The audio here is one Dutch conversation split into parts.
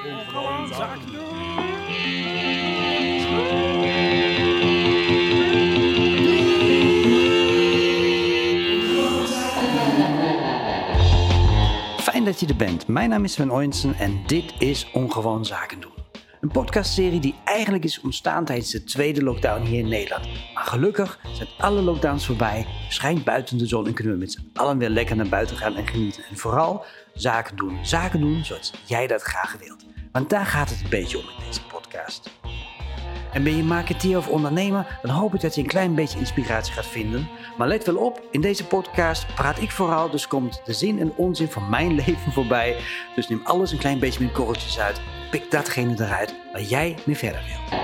Gewoon zaken Fijn dat je er bent. Mijn naam is Sven Oinsen en dit is Ongewoon Zaken doen. Een podcastserie die eigenlijk is ontstaan tijdens de tweede lockdown hier in Nederland. Maar gelukkig zijn alle lockdowns voorbij, schijnt buiten de zon en kunnen we met z'n allen weer lekker naar buiten gaan en genieten. En vooral zaken doen. Zaken doen zoals jij dat graag wilt. Want daar gaat het een beetje om in deze podcast. En ben je marketeer of ondernemer, dan hoop ik dat je een klein beetje inspiratie gaat vinden. Maar let wel op, in deze podcast praat ik vooral, dus komt de zin en onzin van mijn leven voorbij. Dus neem alles een klein beetje met korreltjes uit. Pik datgene eruit waar jij mee verder wilt.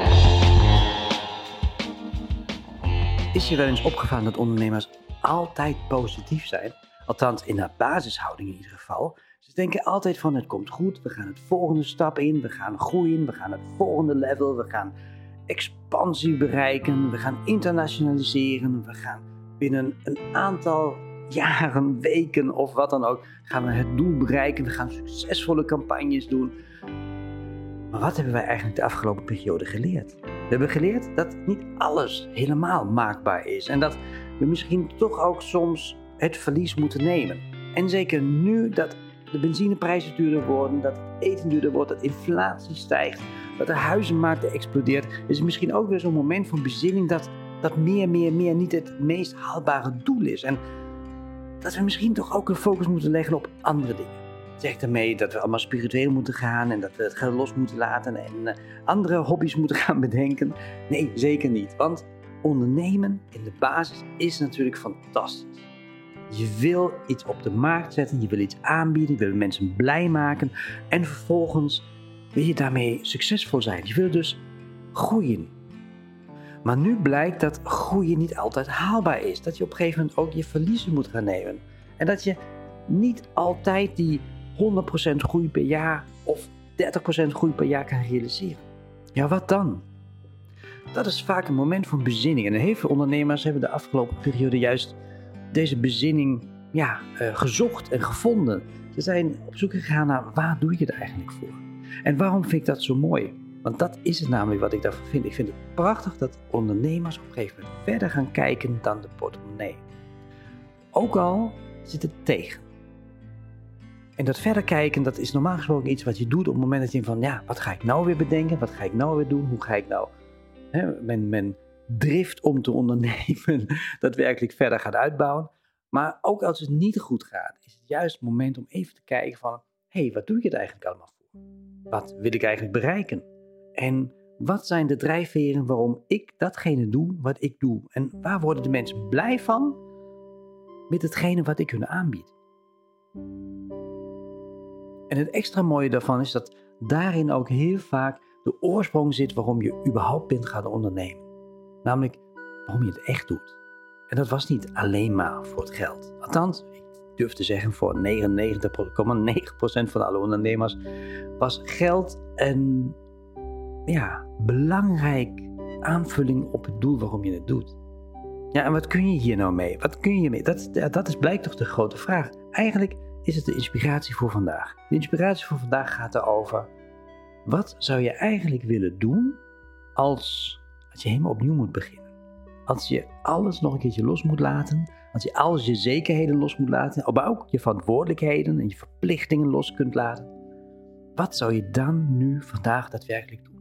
Is je wel eens opgevallen dat ondernemers altijd positief zijn? Althans, in haar basishouding in ieder geval. Ze denken altijd van het komt goed, we gaan het volgende stap in, we gaan groeien, we gaan het volgende level, we gaan expansie bereiken, we gaan internationaliseren, we gaan binnen een aantal jaren, weken of wat dan ook, gaan we het doel bereiken, we gaan succesvolle campagnes doen. Maar wat hebben wij eigenlijk de afgelopen periode geleerd? We hebben geleerd dat niet alles helemaal maakbaar is en dat we misschien toch ook soms het verlies moeten nemen. En zeker nu dat de benzineprijzen duurder worden, dat het eten duurder wordt, dat inflatie stijgt, dat de huizenmarkt explodeert, is het misschien ook weer zo'n moment van bezinning dat, dat meer, meer, meer niet het meest haalbare doel is. En dat we misschien toch ook een focus moeten leggen op andere dingen. Zegt daarmee dat we allemaal spiritueel moeten gaan en dat we het geld los moeten laten en uh, andere hobby's moeten gaan bedenken? Nee, zeker niet. Want ondernemen in de basis is natuurlijk fantastisch. Je wil iets op de markt zetten, je wil iets aanbieden, je wil mensen blij maken en vervolgens wil je daarmee succesvol zijn. Je wil dus groeien. Maar nu blijkt dat groeien niet altijd haalbaar is. Dat je op een gegeven moment ook je verliezen moet gaan nemen. En dat je niet altijd die 100% groei per jaar of 30% groei per jaar kan realiseren. Ja, wat dan? Dat is vaak een moment van bezinning. En heel veel ondernemers hebben de afgelopen periode juist deze bezinning ja, uh, gezocht en gevonden. Ze zijn op zoek gegaan naar waar doe je het eigenlijk voor? En waarom vind ik dat zo mooi? Want dat is het namelijk wat ik daarvan vind. Ik vind het prachtig dat ondernemers op een gegeven moment verder gaan kijken dan de portemonnee. Ook al zit het tegen. En dat verder kijken, dat is normaal gesproken iets wat je doet op het moment dat je van, ja, wat ga ik nou weer bedenken? Wat ga ik nou weer doen? Hoe ga ik nou hè, mijn, mijn drift om te ondernemen daadwerkelijk verder gaan uitbouwen? Maar ook als het niet goed gaat, is het juist het moment om even te kijken van, hé, hey, wat doe je het eigenlijk allemaal voor? Wat wil ik eigenlijk bereiken? En wat zijn de drijfveren waarom ik datgene doe wat ik doe? En waar worden de mensen blij van met hetgene wat ik hun aanbied? En het extra mooie daarvan is dat daarin ook heel vaak de oorsprong zit waarom je überhaupt bent gaan ondernemen. Namelijk waarom je het echt doet. En dat was niet alleen maar voor het geld. Althans, ik durf te zeggen voor 99,9% van alle ondernemers was geld een ja, belangrijk aanvulling op het doel waarom je het doet. Ja, en wat kun je hier nou mee? Wat kun je mee? Dat, dat is blijkt toch de grote vraag. Eigenlijk is het de inspiratie voor vandaag. De inspiratie voor vandaag gaat erover. Wat zou je eigenlijk willen doen als, als je helemaal opnieuw moet beginnen? Als je alles nog een keertje los moet laten. Als je al je zekerheden los moet laten. Maar ook je verantwoordelijkheden en je verplichtingen los kunt laten. Wat zou je dan nu vandaag daadwerkelijk doen?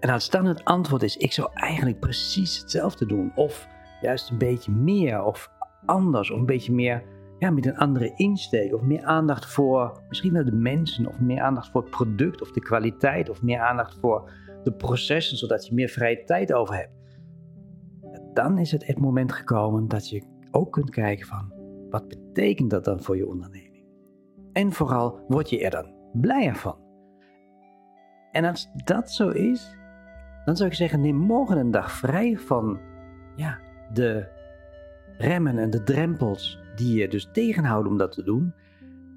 En als dan het antwoord is, ik zou eigenlijk precies hetzelfde doen. Of juist een beetje meer of anders. Of een beetje meer ja, met een andere insteek. Of meer aandacht voor misschien wel de mensen. Of meer aandacht voor het product of de kwaliteit. Of meer aandacht voor de processen, zodat je meer vrije tijd over hebt. Dan is het het moment gekomen dat je ook kunt kijken van, wat betekent dat dan voor je onderneming? En vooral, word je er dan blijer van? En als dat zo is, dan zou ik zeggen, neem morgen een dag vrij van ja, de remmen en de drempels die je dus tegenhouden om dat te doen.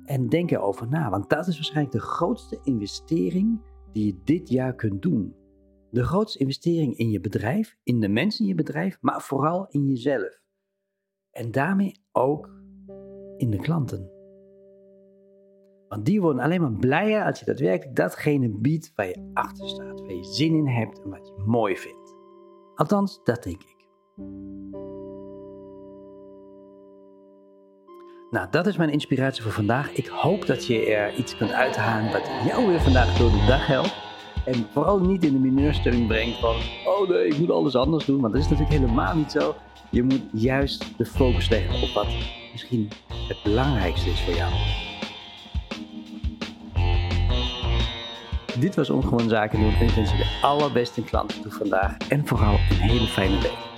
En denk erover na, want dat is waarschijnlijk de grootste investering die je dit jaar kunt doen. De grootste investering in je bedrijf, in de mensen in je bedrijf, maar vooral in jezelf. En daarmee ook in de klanten. Want die worden alleen maar blijer als je daadwerkelijk datgene biedt waar je achter staat, waar je zin in hebt en wat je mooi vindt. Althans, dat denk ik. Nou, dat is mijn inspiratie voor vandaag. Ik hoop dat je er iets kunt uithalen wat jou weer vandaag door de dag helpt. En vooral niet in de mineurstelling brengt van, oh nee, ik moet alles anders doen. Want dat is natuurlijk helemaal niet zo. Je moet juist de focus leggen op wat misschien het belangrijkste is voor jou. Dit was Ongewoon Zaken doen en ik wens de allerbeste klanten toe vandaag. En vooral een hele fijne week.